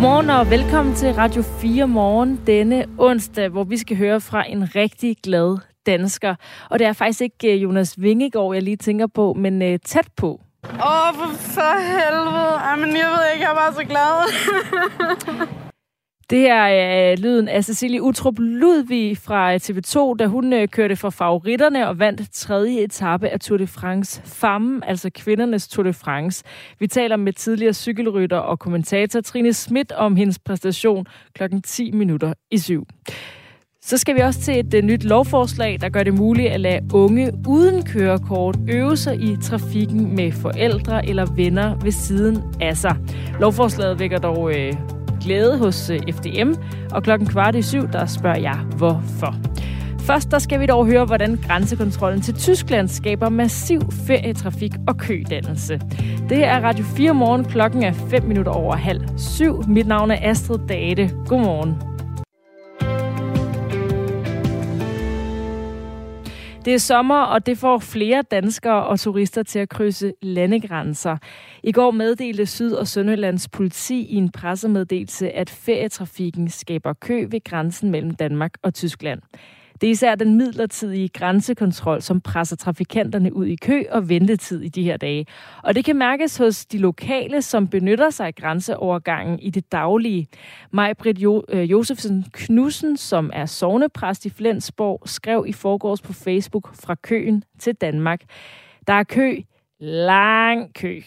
Godmorgen og velkommen til Radio 4 Morgen denne onsdag, hvor vi skal høre fra en rigtig glad dansker. Og det er faktisk ikke øh, Jonas Vingegaard, jeg lige tænker på, men øh, tæt på. Åh, oh, for, for helvede. Jamen, jeg ved ikke, jeg er bare så glad. Det er er lyden af Cecilie Utrup Ludvig fra øh, TV2, da hun øh, kørte for favoritterne og vandt tredje etape af Tour de France Femme, altså kvindernes Tour de France. Vi taler med tidligere cykelrytter og kommentator Trine Schmidt om hendes præstation klokken 10 minutter i syv. Så skal vi også til et øh, nyt lovforslag, der gør det muligt at lade unge uden kørekort øve sig i trafikken med forældre eller venner ved siden af sig. Lovforslaget vækker dog øh, glæde hos øh, FDM, og klokken kvart i syv, der spørger jeg, hvorfor. Først der skal vi dog høre, hvordan grænsekontrollen til Tyskland skaber massiv ferietrafik og kødannelse. Det er Radio 4 morgen. Klokken er 5 minutter over halv syv. Mit navn er Astrid Date. Godmorgen. Det er sommer, og det får flere danskere og turister til at krydse landegrænser. I går meddelte Syd- og Sønderlands politi i en pressemeddelelse, at ferietrafikken skaber kø ved grænsen mellem Danmark og Tyskland. Det er især den midlertidige grænsekontrol, som presser trafikanterne ud i kø og ventetid i de her dage. Og det kan mærkes hos de lokale, som benytter sig af grænseovergangen i det daglige. maj jo- øh, Josefsen Knudsen, som er sovnepræst i Flensborg, skrev i forgårs på Facebook fra køen til Danmark. Der er kø, lang kø,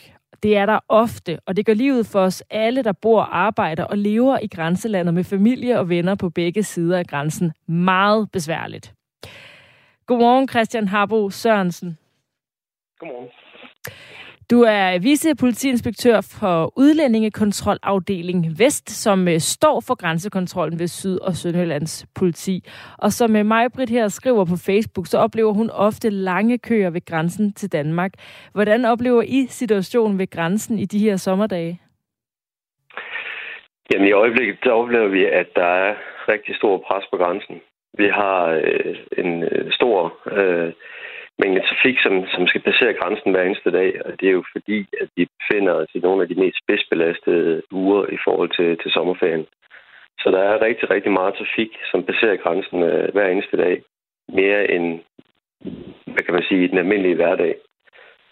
det er der ofte, og det gør livet for os alle, der bor, arbejder og lever i grænselandet med familie og venner på begge sider af grænsen, meget besværligt. Godmorgen, Christian Harbo Sørensen. Godmorgen. Du er vicepolitiinspektør for udlændingekontrolafdeling Vest, som øh, står for grænsekontrollen ved Syd- og Sønderjyllands politi. Og som øh, mig, Britt her skriver på Facebook, så oplever hun ofte lange køer ved grænsen til Danmark. Hvordan oplever I situationen ved grænsen i de her sommerdage? Jamen i øjeblikket der oplever vi, at der er rigtig stor pres på grænsen. Vi har øh, en øh, stor øh, mængde trafik, som, som skal passere grænsen hver eneste dag, og det er jo fordi, at vi befinder os i nogle af de mest spidsbelastede uger i forhold til, til sommerferien. Så der er rigtig, rigtig meget trafik, som passerer grænsen øh, hver eneste dag. Mere end, hvad kan man sige, i den almindelige hverdag.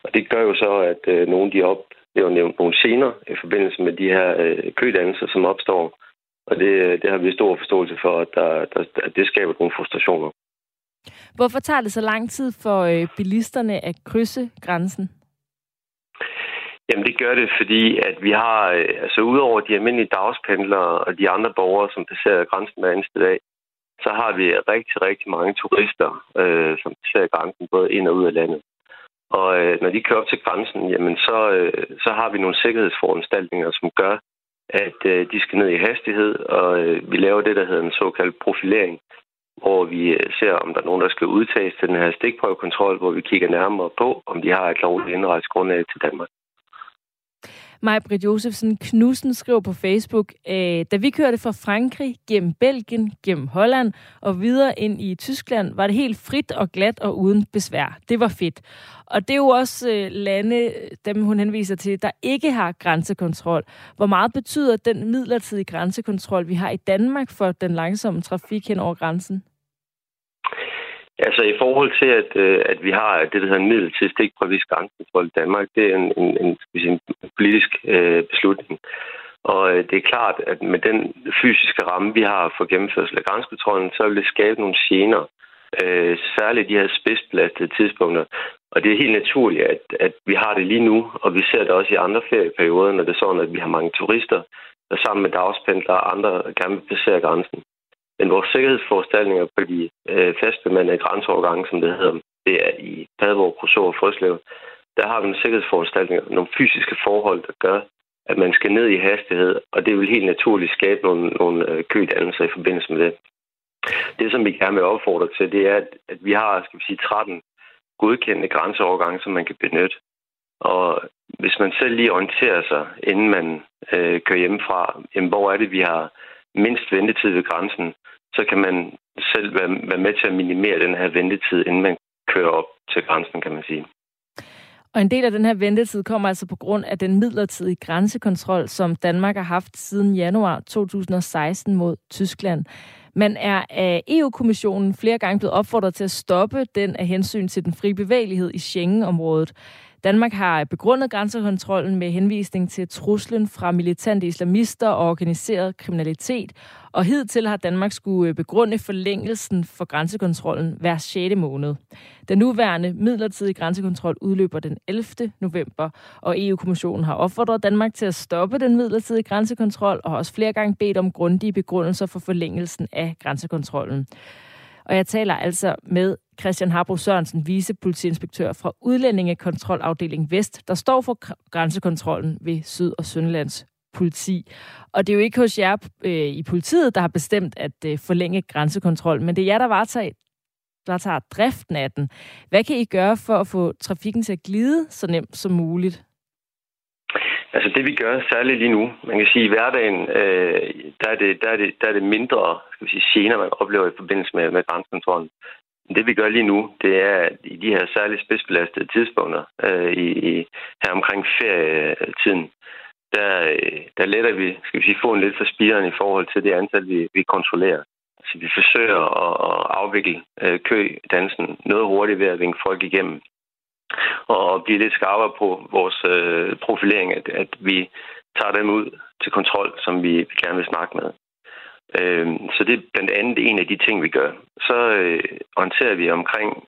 Og det gør jo så, at øh, nogle de oplever nogle scener i forbindelse med de her øh, kødannelser, som opstår. Og det, øh, det har vi stor forståelse for, at, der, der, at det skaber nogle frustrationer. Hvorfor tager det så lang tid for øh, bilisterne at krydse grænsen? Jamen det gør det, fordi at vi har, øh, altså udover de almindelige dagspendlere og de andre borgere, som passerer grænsen hver eneste dag, så har vi rigtig, rigtig mange turister, øh, som passerer grænsen både ind og ud af landet. Og øh, når de kører op til grænsen, jamen så, øh, så har vi nogle sikkerhedsforanstaltninger, som gør, at øh, de skal ned i hastighed, og øh, vi laver det, der hedder en såkaldt profilering, hvor vi øh, ser, om der er nogen, der skal udtages til den her stikprøvekontrol, hvor vi kigger nærmere på, om de har et lovligt indrejsegrundlag til Danmark. Maj-Britt Josefsen Knudsen skriver på Facebook, øh, da vi kørte fra Frankrig gennem Belgien, gennem Holland og videre ind i Tyskland, var det helt frit og glat og uden besvær. Det var fedt. Og det er jo også øh, lande, dem hun henviser til, der ikke har grænsekontrol. Hvor meget betyder den midlertidige grænsekontrol, vi har i Danmark for den langsomme trafik hen over grænsen? Altså i forhold til, at, øh, at vi har det, der hedder en til stikprøvis grænsekontrol i Danmark, det er en, en, en, en politisk øh, beslutning. Og øh, det er klart, at med den fysiske ramme, vi har for gennemførsel af grænsekontrollen, så vil det skabe nogle gener, øh, særligt de her spidsbelastede tidspunkter. Og det er helt naturligt, at, at vi har det lige nu, og vi ser det også i andre ferieperioder, når det er sådan, at vi har mange turister, der sammen med dagspendlere og andre gerne vil passere grænsen. Men vores sikkerhedsforanstaltninger på de øh, fastbemandede grænseovergange, som det hedder, det er i Padborg, Kruså og Frøslev, der har vi en sikkerhedsforanstaltninger, nogle fysiske forhold, der gør, at man skal ned i hastighed, og det vil helt naturligt skabe nogle, nogle øh, kødannelser i forbindelse med det. Det, som vi gerne vil opfordre til, det er, at, at vi har skal vi sige, 13 godkendte grænseovergange, som man kan benytte. Og hvis man selv lige orienterer sig, inden man øh, kører hjemmefra, jamen, hvor er det, vi har mindst ventetid ved grænsen, så kan man selv være, være med til at minimere den her ventetid, inden man kører op til grænsen, kan man sige. Og en del af den her ventetid kommer altså på grund af den midlertidige grænsekontrol, som Danmark har haft siden januar 2016 mod Tyskland. Man er af EU-kommissionen flere gange blevet opfordret til at stoppe den af hensyn til den frie bevægelighed i Schengen-området. Danmark har begrundet grænsekontrollen med henvisning til truslen fra militante islamister og organiseret kriminalitet, og hidtil har Danmark skulle øh, begrunde forlængelsen for grænsekontrollen hver 6. måned. Den nuværende midlertidige grænsekontrol udløber den 11. november, og EU-kommissionen har opfordret Danmark til at stoppe den midlertidige grænsekontrol og har også flere gange bedt om grundige begrundelser for forlængelsen af grænsekontrollen. Og jeg taler altså med Christian Harbo Sørensen, vicepolitiinspektør fra Udlændingekontrolafdeling Vest, der står for grænsekontrollen ved Syd- og Sønderlands politi. Og det er jo ikke hos jer øh, i politiet, der har bestemt at øh, forlænge grænsekontrollen, men det er jer, der varetager, der tager driften af den. Hvad kan I gøre for at få trafikken til at glide så nemt som muligt? Altså det vi gør særligt lige nu, man kan sige i hverdagen, øh, der, er det, der, er det, der er det mindre skal vi sige, gener, man oplever i forbindelse med, med grænsekontrollen. Det vi gør lige nu, det er at i de her særligt spidsbelastede tidspunkter, øh, i, i, her omkring ferietiden, der, øh, der letter vi, skal vi sige, få en lidt for spiren i forhold til det antal, vi, vi kontrollerer. Så vi forsøger at, at afvikle øh, kødansen noget hurtigt ved at vinke folk igennem og blive lidt skarpere på vores øh, profilering, at, at vi tager dem ud til kontrol, som vi gerne vil snakke med. Øh, så det er blandt andet en af de ting, vi gør. Så øh, orienterer vi omkring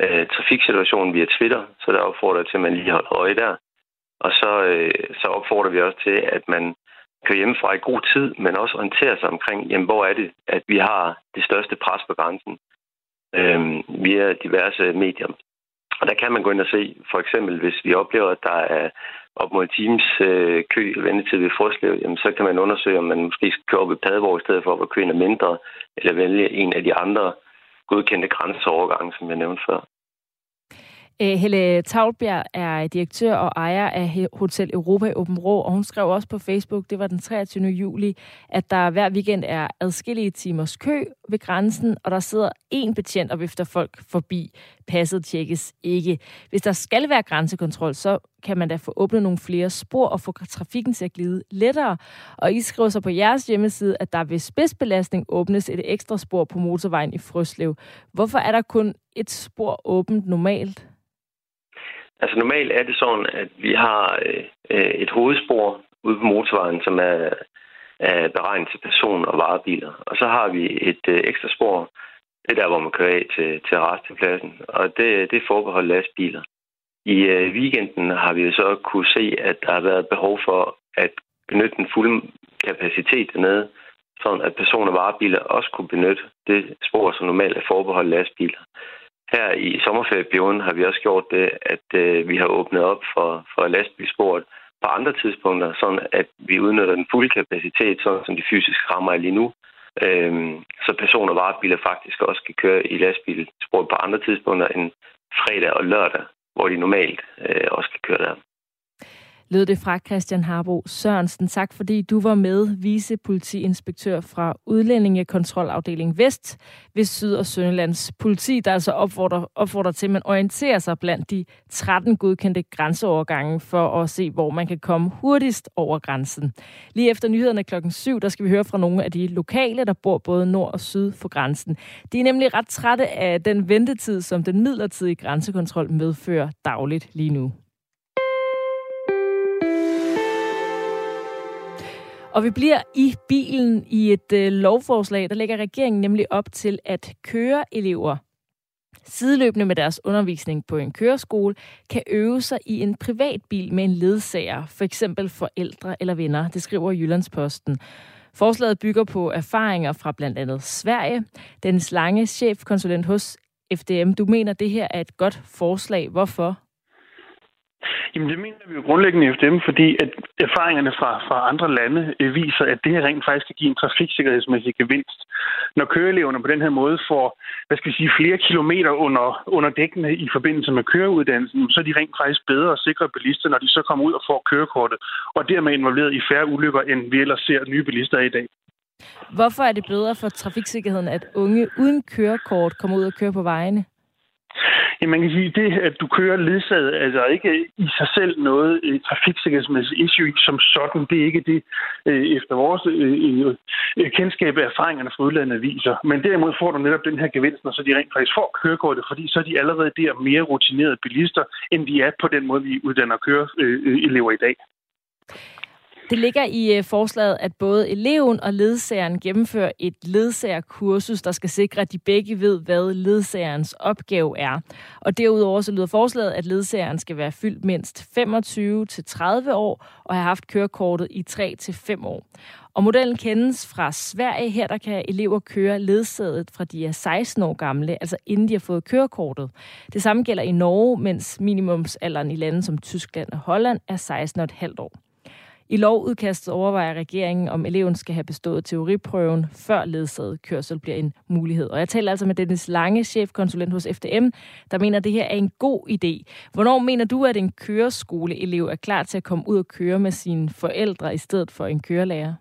øh, trafiksituationen via Twitter, så der opfordrer til, at man lige holder øje der. Og så, øh, så opfordrer vi også til, at man kører hjemmefra i god tid, men også orienterer sig omkring, jamen, hvor er det, at vi har det største pres på grænsen øh, via diverse medier. Og der kan man gå ind og se, for eksempel hvis vi oplever, at der er op mod times øh, kø eller ventetid ved Frøslev, jamen så kan man undersøge, om man måske skal køre op i Padborg i stedet for, hvor køen er mindre, eller vælge en af de andre godkendte grænseovergange, som jeg nævnte før. Øh, Helle Tavlbjerg er direktør og ejer af Hotel Europa i Åben Rå, og hun skrev også på Facebook, det var den 23. juli, at der hver weekend er adskillige timers kø ved grænsen, og der sidder en betjent og vifter folk forbi. Passet tjekkes ikke. Hvis der skal være grænsekontrol, så kan man da få åbnet nogle flere spor og få trafikken til at glide lettere. Og I skriver så på jeres hjemmeside, at der ved spidsbelastning åbnes et ekstra spor på motorvejen i Frøslev. Hvorfor er der kun et spor åbent normalt? Altså normalt er det sådan, at vi har øh, et hovedspor ude på motorvejen, som er, er beregnet til person- og varebiler. Og så har vi et øh, ekstra spor, der, hvor man kører af til, til restepladsen, og det, det er forbeholdt lastbiler. I øh, weekenden har vi så kunne se, at der har været behov for at benytte den fulde kapacitet dernede, sådan at personer og varebiler også kunne benytte det spor, som normalt er forbeholdt lastbiler. Her i sommerferieperioden har vi også gjort det, at øh, vi har åbnet op for, for lastbilsporet på andre tidspunkter, sådan at vi udnytter den fulde kapacitet, sådan som de fysiske rammer er lige nu. Øhm, så person- og varebiler faktisk også kan køre i lastbilsporet på andre tidspunkter end fredag og lørdag, hvor de normalt øh, også kan køre der lød det fra Christian Harbo Sørensen. Tak fordi du var med, vicepolitiinspektør fra Udlændingekontrolafdeling Vest ved Syd- og Sønderlands politi, der altså opfordrer, opfordrer til, at man orienterer sig blandt de 13 godkendte grænseovergange for at se, hvor man kan komme hurtigst over grænsen. Lige efter nyhederne klokken 7, der skal vi høre fra nogle af de lokale, der bor både nord og syd for grænsen. De er nemlig ret trætte af den ventetid, som den midlertidige grænsekontrol medfører dagligt lige nu. Og vi bliver i bilen i et øh, lovforslag, der lægger regeringen nemlig op til, at køreelever sideløbende med deres undervisning på en køreskole, kan øve sig i en privat bil med en ledsager, for eksempel forældre eller venner, det skriver Jyllandsposten. Forslaget bygger på erfaringer fra blandt andet Sverige. Dennis Lange, chefkonsulent hos FDM, du mener, det her er et godt forslag. Hvorfor? Jamen det mener vi jo grundlæggende i FDM, fordi at erfaringerne fra, fra andre lande øh, viser, at det her rent faktisk kan give en trafiksikkerhedsmæssig gevinst. Når køreeleverne på den her måde får, hvad skal vi sige, flere kilometer under, under dækkene i forbindelse med køreuddannelsen, så er de rent faktisk bedre og sikre bilister, når de så kommer ud og får kørekortet, og dermed involveret i færre ulykker, end vi ellers ser nye bilister i dag. Hvorfor er det bedre for trafiksikkerheden, at unge uden kørekort kommer ud og kører på vejene? Ja, man kan sige, det, at du kører ledsaget, altså ikke i sig selv noget et trafiksikkerhedsmæssigt issue som sådan. Det er ikke det, øh, efter vores øh, kendskab af erfaringerne fra udlandet viser. Men derimod får du netop den her gevinst, når så de rent faktisk får kørekortet, fordi så er de allerede der mere rutinerede bilister, end de er på den måde, vi uddanner køreelever i dag. Det ligger i øh, forslaget, at både eleven og ledsageren gennemfører et ledsagerkursus, der skal sikre, at de begge ved, hvad ledsagerens opgave er. Og derudover så lyder forslaget, at ledsageren skal være fyldt mindst 25-30 år og have haft kørekortet i 3-5 år. Og modellen kendes fra Sverige. Her der kan elever køre ledsaget fra de er 16 år gamle, altså inden de har fået kørekortet. Det samme gælder i Norge, mens minimumsalderen i lande som Tyskland og Holland er 16,5 år. I lovudkastet overvejer regeringen, om eleven skal have bestået teoriprøven, før ledsaget kørsel bliver en mulighed. Og jeg taler altså med Dennis Lange, chefkonsulent hos FDM, der mener, at det her er en god idé. Hvornår mener du, at en køreskoleelev er klar til at komme ud og køre med sine forældre i stedet for en kørelærer?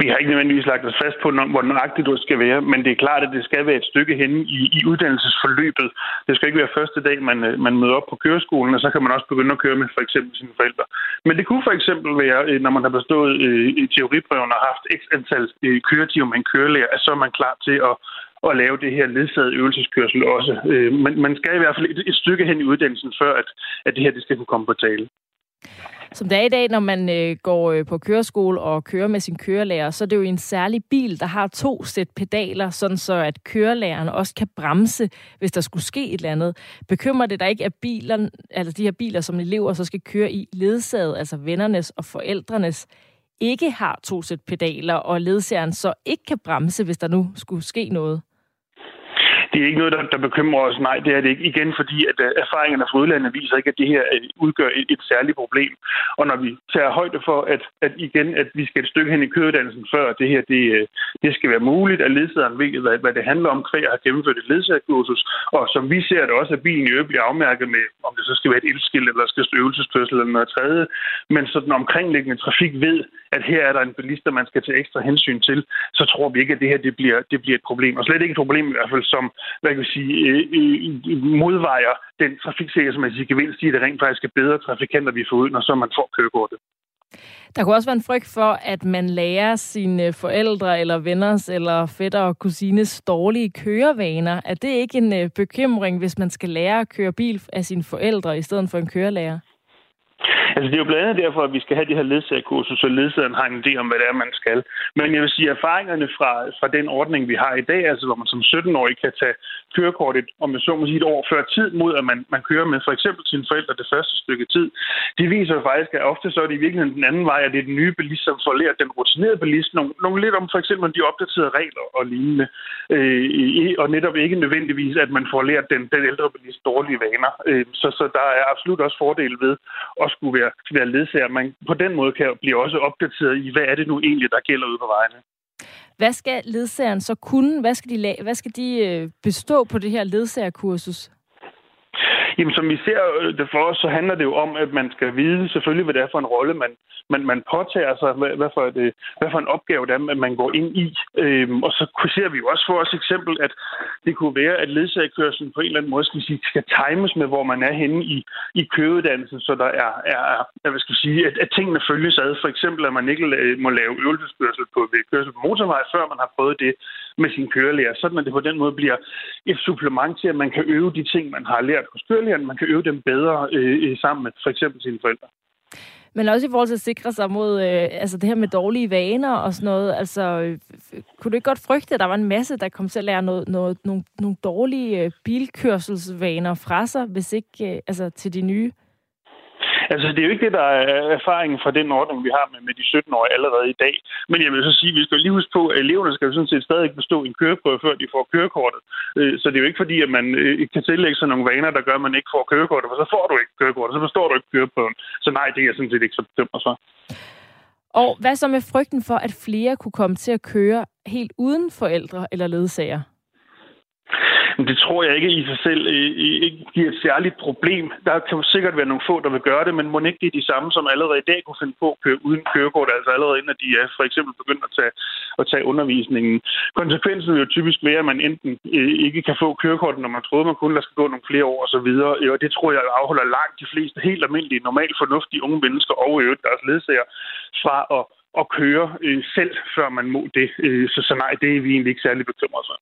Vi har ikke nødvendigvis lagt os fast på, hvor nøjagtigt det skal være, men det er klart, at det skal være et stykke henne i, i uddannelsesforløbet. Det skal ikke være første dag, man, øh, man møder op på køreskolen, og så kan man også begynde at køre med for eksempel sine forældre. Men det kunne for eksempel være, øh, når man har bestået øh, teoriprøven og haft x antal øh, køretimer med en kørelærer, at så er man klar til at, at lave det her ledsaget øvelseskørsel også. Øh, man, man skal i hvert fald et, et stykke hen i uddannelsen, før at, at det her det skal kunne komme på tale. Som det er i dag, når man øh, går øh, på køreskole og kører med sin kørelærer, så er det jo en særlig bil, der har to sæt pedaler, sådan så at kørelæreren også kan bremse, hvis der skulle ske et eller andet. Bekymrer det dig ikke, at biler, altså de her biler, som elever så skal køre i ledsaget, altså vennernes og forældrenes, ikke har to sæt pedaler, og ledsageren så ikke kan bremse, hvis der nu skulle ske noget? Det er ikke noget, der, der bekymrer os. Nej, det er det ikke. Igen, fordi at øh, erfaringerne fra udlandet viser ikke, at det her øh, udgør et, et særligt problem. Og når vi tager højde for, at, at igen, at vi skal et stykke hen i køreuddannelsen, før det her det, øh, det skal være muligt, at ledsageren ved, hvad, hvad det handler om, kvæg har gennemført et ledsagerkursus. Og som vi ser det også, at bilen i øvrigt bliver afmærket med, om det så skal være et ildskilt, eller skal stå øvelseskørsel eller noget tredje. Men så den omkringliggende trafik ved, at her er der en bilister, man skal tage ekstra hensyn til, så tror vi ikke, at det her det bliver, det bliver et problem. Og slet ikke et problem i hvert fald, som hvad kan vi sige, øh, øh, modvejer den trafiksikkerhedsmæssige gevinst i, at det rent faktisk er bedre trafikanter, vi får ud, når så man får kørekortet. Der kunne også være en frygt for, at man lærer sine forældre eller venners eller fætter og kusines dårlige kørevaner. Er det ikke en øh, bekymring, hvis man skal lære at køre bil af sine forældre i stedet for en kørelærer? Altså, det er jo blandt andet derfor, at vi skal have de her ledsagerkurser, så ledsageren har en idé om, hvad det er, man skal. Men jeg vil sige, at erfaringerne fra, fra den ordning, vi har i dag, altså hvor man som 17-årig kan tage kørekortet, om man så må sige et år før tid, mod at man, man kører med for eksempel sine forældre det første stykke tid, de viser jo faktisk, at ofte så er det i virkeligheden den anden vej, at det er den nye bilist, som får lært den rutinerede bilist nogle, nogle lidt om for eksempel de opdaterede regler og lignende. Øh, og netop ikke nødvendigvis, at man får lært den, den ældre bilist dårlige vaner. Øh, så, så der er absolut også fordele ved også skulle være, være ledsager. Man på den måde kan blive også opdateret i, hvad er det nu egentlig, der gælder ude på vejene. Hvad skal ledsageren så kunne? Hvad skal de, hvad skal de øh, bestå på det her ledsagerkursus? Jamen, som vi ser øh, det for os, så handler det jo om, at man skal vide selvfølgelig, hvad det er for en rolle, man, man, man påtager sig, hvad, hvad, for et, hvad for en opgave det er, man går ind i. Øhm, og så ser vi jo også for os eksempel, at det kunne være, at ledsagerkørselen på en eller anden måde skal, sige, skal times med, hvor man er henne i, i køreuddannelsen, så der er, er, er hvad skal jeg sige, at, at tingene følges ad. For eksempel, at man ikke må lave øvelseskørsel på, ved kørsel på motorvej, før man har prøvet det med sin kørelærer, sådan at det på den måde bliver et supplement til, at man kan øve de ting, man har lært hos kørelæreren, man kan øve dem bedre øh, øh, sammen med for eksempel sine forældre. Men også i forhold til at sikre sig mod øh, altså det her med dårlige vaner og sådan noget. Altså, øh, kunne du ikke godt frygte, at der var en masse, der kom til at lære noget, noget, nogle, nogle dårlige øh, bilkørselsvaner fra sig, hvis ikke øh, altså, til de nye? Altså, det er jo ikke det, der er erfaringen fra den ordning, vi har med, med de 17 år allerede i dag. Men jeg vil så sige, at vi skal lige huske på, at eleverne skal jo sådan set stadig bestå en køreprøve, før de får kørekortet. Øh, så det er jo ikke fordi, at man øh, kan tillægge sig nogle vaner, der gør, at man ikke får kørekortet, for så får du ikke kørekortet, så forstår du ikke køreprøven. Så nej, det er jeg sådan set ikke så bekymret for. Og hvad så med frygten for, at flere kunne komme til at køre helt uden forældre eller ledsager? Men det tror jeg ikke i sig selv øh, øh, ikke giver et særligt problem. Der kan sikkert være nogle få, der vil gøre det, men må ikke det er de samme, som allerede i dag kunne finde på at køre uden kørekort, altså allerede inden de er for eksempel begyndt at tage, at tage undervisningen. Konsekvensen vil jo typisk være, at man enten øh, ikke kan få kørekort, når man troede, man kunne, der skal gå nogle flere år osv. Og det tror jeg afholder langt de fleste helt almindelige, normalt fornuftige unge mennesker og øvrigt deres ledsager fra at at køre øh, selv, før man må det. Øh, så, så nej, det er vi egentlig ikke særlig bekymrede for.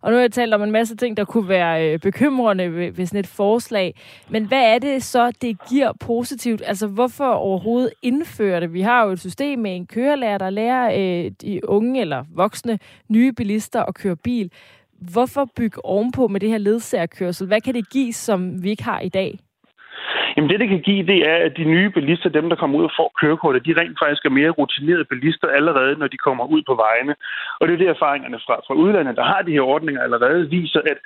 Og nu har jeg talt om en masse ting, der kunne være øh, bekymrende ved, ved sådan et forslag. Men hvad er det så, det giver positivt? Altså, hvorfor overhovedet indføre det? Vi har jo et system med en kørelærer, der lærer øh, de unge eller voksne nye bilister at køre bil. Hvorfor bygge ovenpå med det her ledsagerkørsel? Hvad kan det give, som vi ikke har i dag? Jamen det, det kan give, det er, at de nye bilister, dem der kommer ud og får kørekortet, de rent faktisk er mere rutinerede bilister allerede, når de kommer ud på vejene. Og det er det erfaringerne fra, fra udlandet, der har de her ordninger allerede, viser, at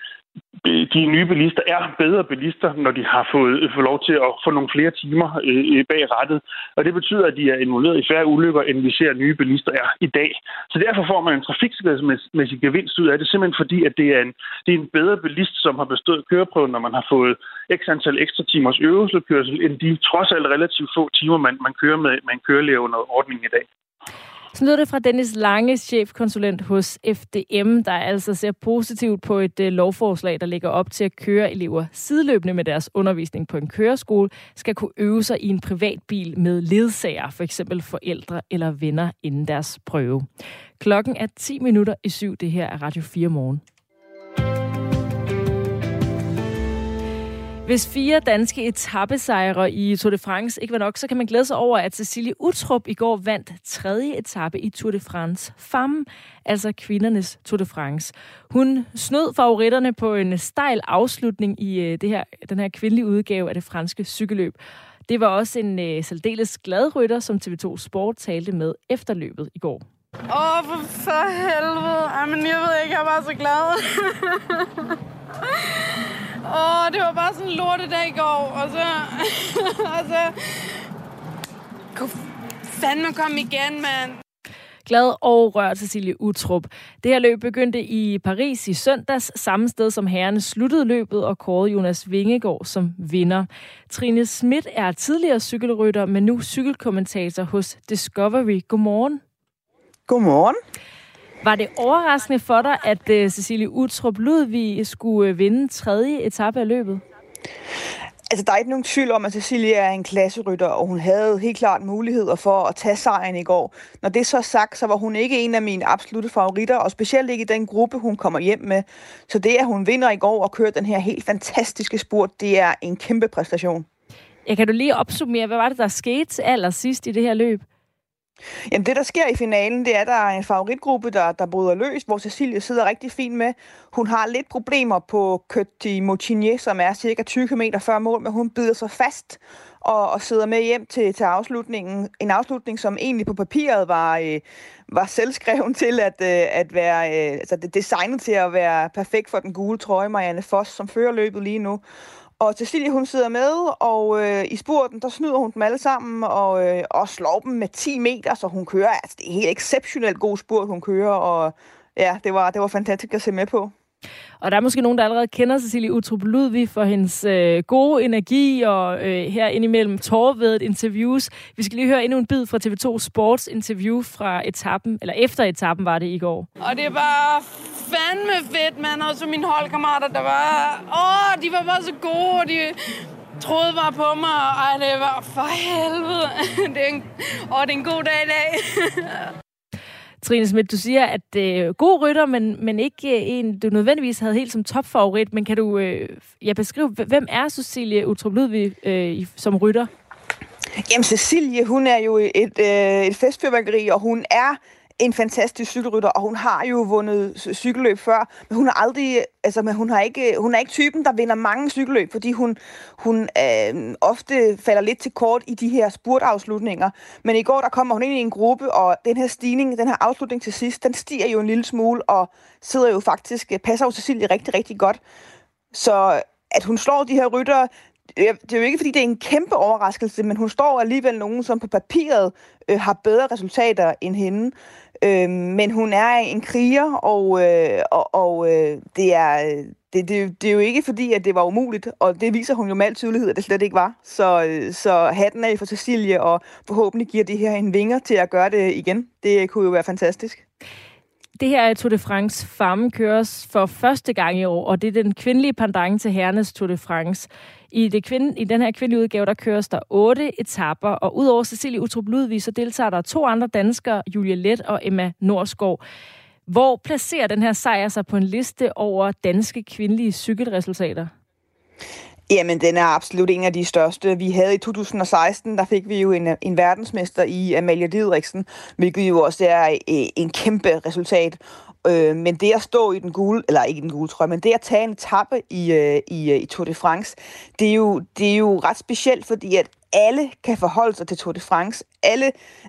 Øh, de nye bilister er bedre bilister, når de har fået, øh, fået lov til at få nogle flere timer øh, øh bag rettet. Og det betyder, at de er involveret i færre ulykker, end vi ser nye bilister er i dag. Så derfor får man en trafiksikkerhedsmæssig gevinst ud af det, simpelthen fordi, at det er, en, det er en bedre bilist, som har bestået køreprøven, når man har fået x antal ekstra timers øvelsekørsel, end de trods alt relativt få timer, man, man kører med, man kører kørelærer under ordningen i dag. Så lyder det fra Dennis Lange, chefkonsulent hos FDM, der altså ser positivt på et øh, lovforslag, der ligger op til at køre elever sideløbende med deres undervisning på en køreskole, skal kunne øve sig i en privat bil med ledsager, for eksempel forældre eller venner inden deres prøve. Klokken er 10 minutter i syv. Det her er Radio 4 morgen. Hvis fire danske etappesejre i Tour de France ikke var nok, så kan man glæde sig over, at Cecilie Utrup i går vandt tredje etape i Tour de France Femme, altså kvindernes Tour de France. Hun snød favoritterne på en stejl afslutning i øh, det her, den her kvindelige udgave af det franske cykelløb. Det var også en øh, særdeles glad rytter, som TV2 Sport talte med efter løbet i går. Åh, oh, for, for helvede. Jamen, jeg ved ikke, jeg var så glad. Åh, det var bare sådan en lortedag i går, og så... og så... Kunne fandme komme igen, mand. Glad og rørt Cecilie Utrup. Det her løb begyndte i Paris i søndags, samme sted som herrene sluttede løbet og kårede Jonas Vingegaard som vinder. Trine Schmidt er tidligere cykelrytter, men nu cykelkommentator hos Discovery. Godmorgen. Godmorgen. Var det overraskende for dig, at uh, Cecilie Utrup Ludvig skulle uh, vinde tredje etape af løbet? Altså, der er ikke nogen tvivl om, at Cecilie er en klasserytter, og hun havde helt klart muligheder for at tage sejren i går. Når det så er sagt, så var hun ikke en af mine absolute favoritter, og specielt ikke i den gruppe, hun kommer hjem med. Så det, at hun vinder i går og kører den her helt fantastiske spurt, det er en kæmpe præstation. Ja, kan du lige opsummere, hvad var det, der skete allersidst i det her løb? Jamen det, der sker i finalen, det er, at der er en favoritgruppe, der, der bryder løs, hvor Cecilie sidder rigtig fint med. Hun har lidt problemer på Køtti Motigné, som er cirka 20 km før mål, men hun bider sig fast og, og sidder med hjem til, til afslutningen. En afslutning, som egentlig på papiret var, øh, var selvskreven til at, øh, at være, øh, altså det designet til at være perfekt for den gule trøje, Marianne Foss, som fører løbet lige nu. Og Cecilie, hun sidder med, og øh, i spurten, der snyder hun dem alle sammen, og, øh, og slår dem med 10 meter, så hun kører, altså det er helt exceptionelt god spurt, hun kører, og ja, det var, det var fantastisk at se med på. Og der er måske nogen, der allerede kender Cecilie Utrup Ludvig for hendes øh, gode energi og øh, her indimellem tårvedet interviews. Vi skal lige høre endnu en bid fra TV2 Sports interview fra etappen, eller efter etappen var det i går. Og det var fandme fedt, mand. Og så mine holdkammerater, der var... Åh, de var bare så gode, og de troede bare på mig. Ej, det var for helvede. det er en, åh, det er en god dag i dag. Trine Schmidt, du siger, at øh, god rytter, men, men ikke øh, en, du nødvendigvis havde helt som topfavorit. Men kan du øh, ja, beskrive, hvem er Cecilie Utrup Ludvig øh, som rytter? Jamen, Cecilie, hun er jo et, øh, et festfyrværkeri, og hun er en fantastisk cykelrytter, og hun har jo vundet cykelløb før, men hun har aldrig, altså, men hun har ikke, hun er ikke typen, der vinder mange cykelløb, fordi hun, hun øh, ofte falder lidt til kort i de her spurtafslutninger. Men i går, der kommer hun ind i en gruppe, og den her stigning, den her afslutning til sidst, den stiger jo en lille smule, og sidder jo faktisk, øh, passer jo Cecilie rigtig, rigtig godt. Så at hun slår de her rytter, det er jo ikke, fordi det er en kæmpe overraskelse, men hun står alligevel nogen, som på papiret øh, har bedre resultater end hende. Øh, men hun er en kriger, og, øh, og, og øh, det, er, øh, det, det, det er jo ikke fordi, at det var umuligt, og det viser hun jo med al tydelighed, at det slet ikke var. Så, øh, så hatten af for Cecilie, og forhåbentlig giver det her en vinger til at gøre det igen. Det kunne jo være fantastisk. Det her er Tour de France Femme køres for første gang i år, og det er den kvindelige pendant til herrenes Tour de France. I, det kvinde, I den her kvindelige udgave, der køres der otte etapper, og udover Cecilie Utrup Ludvig, så deltager der to andre danskere, Julia Let og Emma Norsgaard. Hvor placerer den her sejr sig på en liste over danske kvindelige cykelresultater? Jamen, den er absolut en af de største. Vi havde i 2016, der fik vi jo en, en verdensmester i Amalie Didriksen, hvilket jo også er øh, en kæmpe resultat. Øh, men det at stå i den gule, eller ikke i den gule trøje, men det at tage en tappe i, øh, i, øh, i Tour de France, det er, jo, det er jo ret specielt, fordi at alle kan forholde sig til Tour de France. Alle,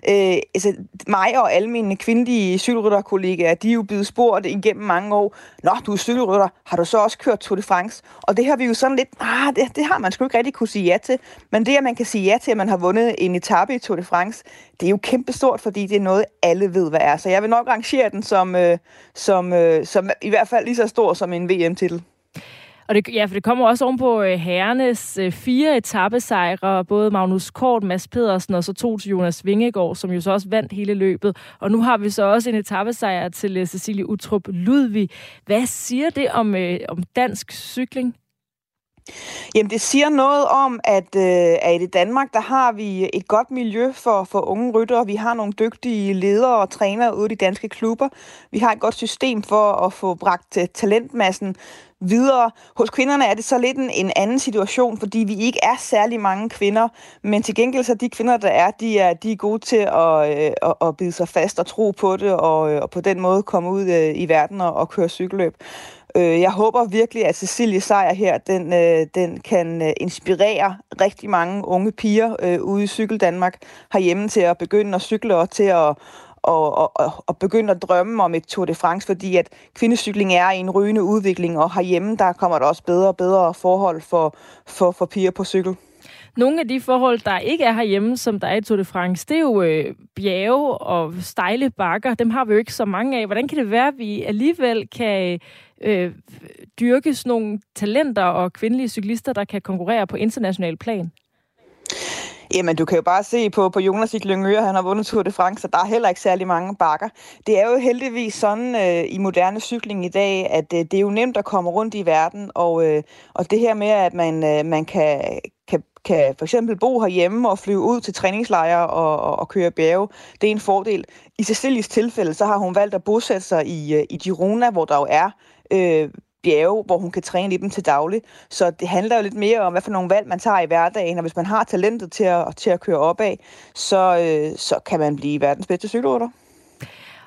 øh, altså mig og alle mine kvindelige cykelrytterkollegaer, de er jo blevet spurgt igennem mange år, Nå, du er cykelrytter, har du så også kørt Tour de France? Og det har vi jo sådan lidt, ah, det, det har man sgu ikke rigtig kunne sige ja til. Men det, at man kan sige ja til, at man har vundet en etape i Tour de France, det er jo kæmpestort, fordi det er noget, alle ved, hvad er. Så jeg vil nok rangere den som, øh, som, øh, som i hvert fald lige så stor som en VM-titel. Og det, ja, for det kommer også oven på øh, herrenes øh, fire etappesejre, både Magnus Kort, Mads Pedersen og så to til Jonas Vingegaard, som jo så også vandt hele løbet. Og nu har vi så også en etappesejr til øh, Cecilie Utrup Ludvig. Hvad siger det om, øh, om dansk cykling? Jamen, det siger noget om, at, øh, at i Danmark, der har vi et godt miljø for, for unge ryttere. Vi har nogle dygtige ledere og trænere ude i de danske klubber. Vi har et godt system for at få bragt øh, talentmassen videre. Hos kvinderne er det så lidt en, en anden situation, fordi vi ikke er særlig mange kvinder, men til gengæld så de kvinder, der er, de er, de er gode til at, øh, at, at bide sig fast og tro på det, og, øh, og på den måde komme ud øh, i verden og, og køre cykelløb. Øh, jeg håber virkelig, at Cecilie Sejer her, den, øh, den kan øh, inspirere rigtig mange unge piger øh, ude i Cykel Danmark herhjemme til at begynde at cykle og til at og, og, og begynde at drømme om et Tour de France, fordi at kvindecykling er i en rygende udvikling, og herhjemme der kommer der også bedre og bedre forhold for, for, for piger på cykel. Nogle af de forhold, der ikke er herhjemme, som der er i Tour de France, det er jo øh, bjerge og stejle bakker. Dem har vi jo ikke så mange af. Hvordan kan det være, at vi alligevel kan øh, dyrke sådan nogle talenter og kvindelige cyklister, der kan konkurrere på international plan? Jamen, du kan jo bare se på, på Jonas i han har vundet Tour de France, og der er heller ikke særlig mange bakker. Det er jo heldigvis sådan øh, i moderne cykling i dag, at øh, det er jo nemt at komme rundt i verden, og, øh, og det her med, at man, øh, man kan, kan, kan for eksempel bo herhjemme og flyve ud til træningslejre og, og, og køre bjerge, det er en fordel. I Cecilies tilfælde, så har hun valgt at bosætte sig i, øh, i Girona, hvor der jo er øh, bjerge, hvor hun kan træne i dem til daglig. Så det handler jo lidt mere om, hvad for nogle valg man tager i hverdagen, og hvis man har talentet til at, til at køre opad, så, øh, så kan man blive verdens bedste cykelrytter.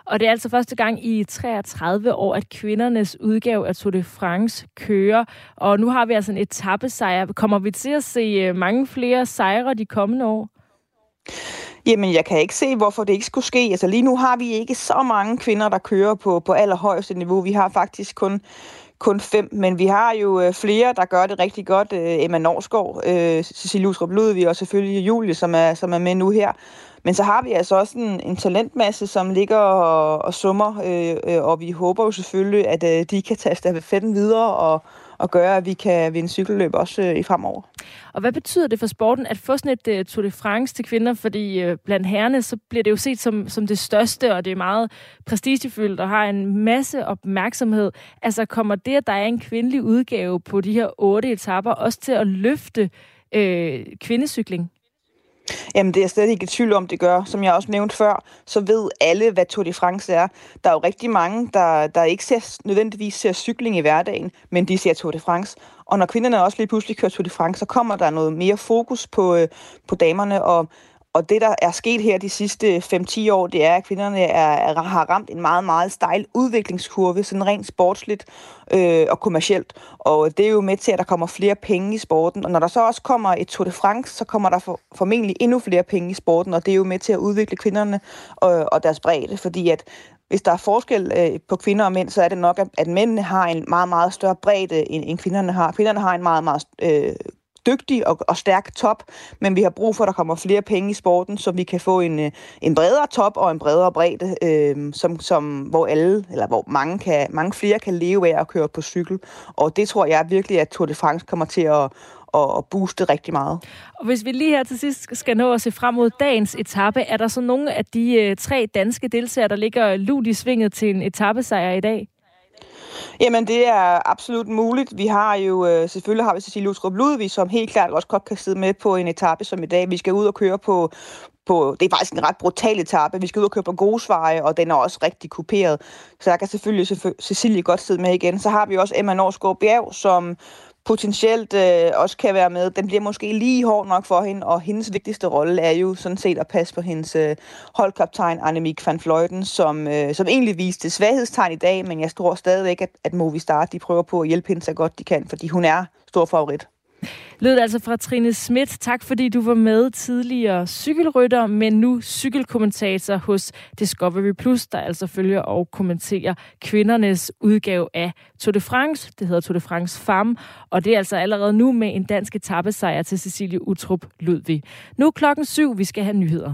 Og det er altså første gang i 33 år, at kvindernes udgave af Tour de France kører. Og nu har vi altså en etappesejr. Kommer vi til at se øh, mange flere sejre de kommende år? Jamen, jeg kan ikke se, hvorfor det ikke skulle ske. Altså lige nu har vi ikke så mange kvinder, der kører på, på allerhøjeste niveau. Vi har faktisk kun kun fem, men vi har jo øh, flere, der gør det rigtig godt. Øh, Emma Norsgaard, øh, Cecilie Utrup Ludvig og selvfølgelig Julie, som er, som er med nu her. Men så har vi altså også en, en talentmasse, som ligger og, og summer, øh, øh, og vi håber jo selvfølgelig, at øh, de kan tage stafetten videre og, og gøre, at vi kan vinde cykelløb også øh, i fremover. Og hvad betyder det for sporten at få sådan et øh, Tour de France til kvinder? Fordi uh, blandt herrene, så bliver det jo set som, som det største, og det er meget prestigefyldt og har en masse opmærksomhed. Altså kommer det, at der er en kvindelig udgave på de her otte etapper, også til at løfte øh, kvindecykling? Jamen, det er jeg slet ikke i tvivl om, det gør. Som jeg også nævnte før, så ved alle, hvad Tour de France er. Der er jo rigtig mange, der, der ikke ser, nødvendigvis ser cykling i hverdagen, men de ser Tour de France. Og når kvinderne også lige pludselig kører Tour de France, så kommer der noget mere fokus på, øh, på damerne, og og det, der er sket her de sidste 5-10 år, det er, at kvinderne er, er, har ramt en meget, meget stejl udviklingskurve, sådan rent sportsligt øh, og kommercielt. Og det er jo med til, at der kommer flere penge i sporten. Og når der så også kommer et Tour de France, så kommer der for, formentlig endnu flere penge i sporten, og det er jo med til at udvikle kvinderne og, og deres bredde, fordi at hvis der er forskel øh, på kvinder og mænd, så er det nok, at, at mændene har en meget, meget større bredde, end, end kvinderne har. Kvinderne har en meget, meget øh, dygtig og, og stærk top, men vi har brug for, at der kommer flere penge i sporten, så vi kan få en, øh, en bredere top og en bredere bredde, øh, som, som, hvor alle, eller hvor mange, kan, mange flere kan leve af at køre på cykel. Og det tror jeg virkelig, at Tour de France kommer til at, at booste rigtig meget. Og hvis vi lige her til sidst skal nå at se frem mod dagens etape, er der så nogle af de øh, tre danske deltagere, der ligger lut i svinget til en etappesejr i dag? Jamen, det er absolut muligt. Vi har jo, øh, selvfølgelig har vi Cecilie Utrup Ludvig, som helt klart også godt kan sidde med på en etape som i dag. Vi skal ud og køre på, på, det er faktisk en ret brutal etape. Vi skal ud og køre på grusveje, og den er også rigtig kuperet. Så der kan selvfølgelig Cecilie godt sidde med igen. Så har vi også Emma Norsgaard Bjerg, som potentielt øh, også kan være med. Den bliver måske lige hård nok for hende, og hendes vigtigste rolle er jo sådan set at passe på hendes øh, holdkaptajn Annemiek van Fleuten, som, øh, som egentlig viste svaghedstegn i dag, men jeg tror stadigvæk, at, at Movistar de prøver på at hjælpe hende så godt de kan, fordi hun er stor favorit. Lød altså fra Trine Schmidt. Tak fordi du var med tidligere cykelrytter, men nu cykelkommentator hos Discovery Plus, der altså følger og kommenterer kvindernes udgave af Tour de France. Det hedder Tour de France Femme, og det er altså allerede nu med en dansk etappesejr til Cecilie Utrup Ludvig. Nu klokken syv, vi skal have nyheder.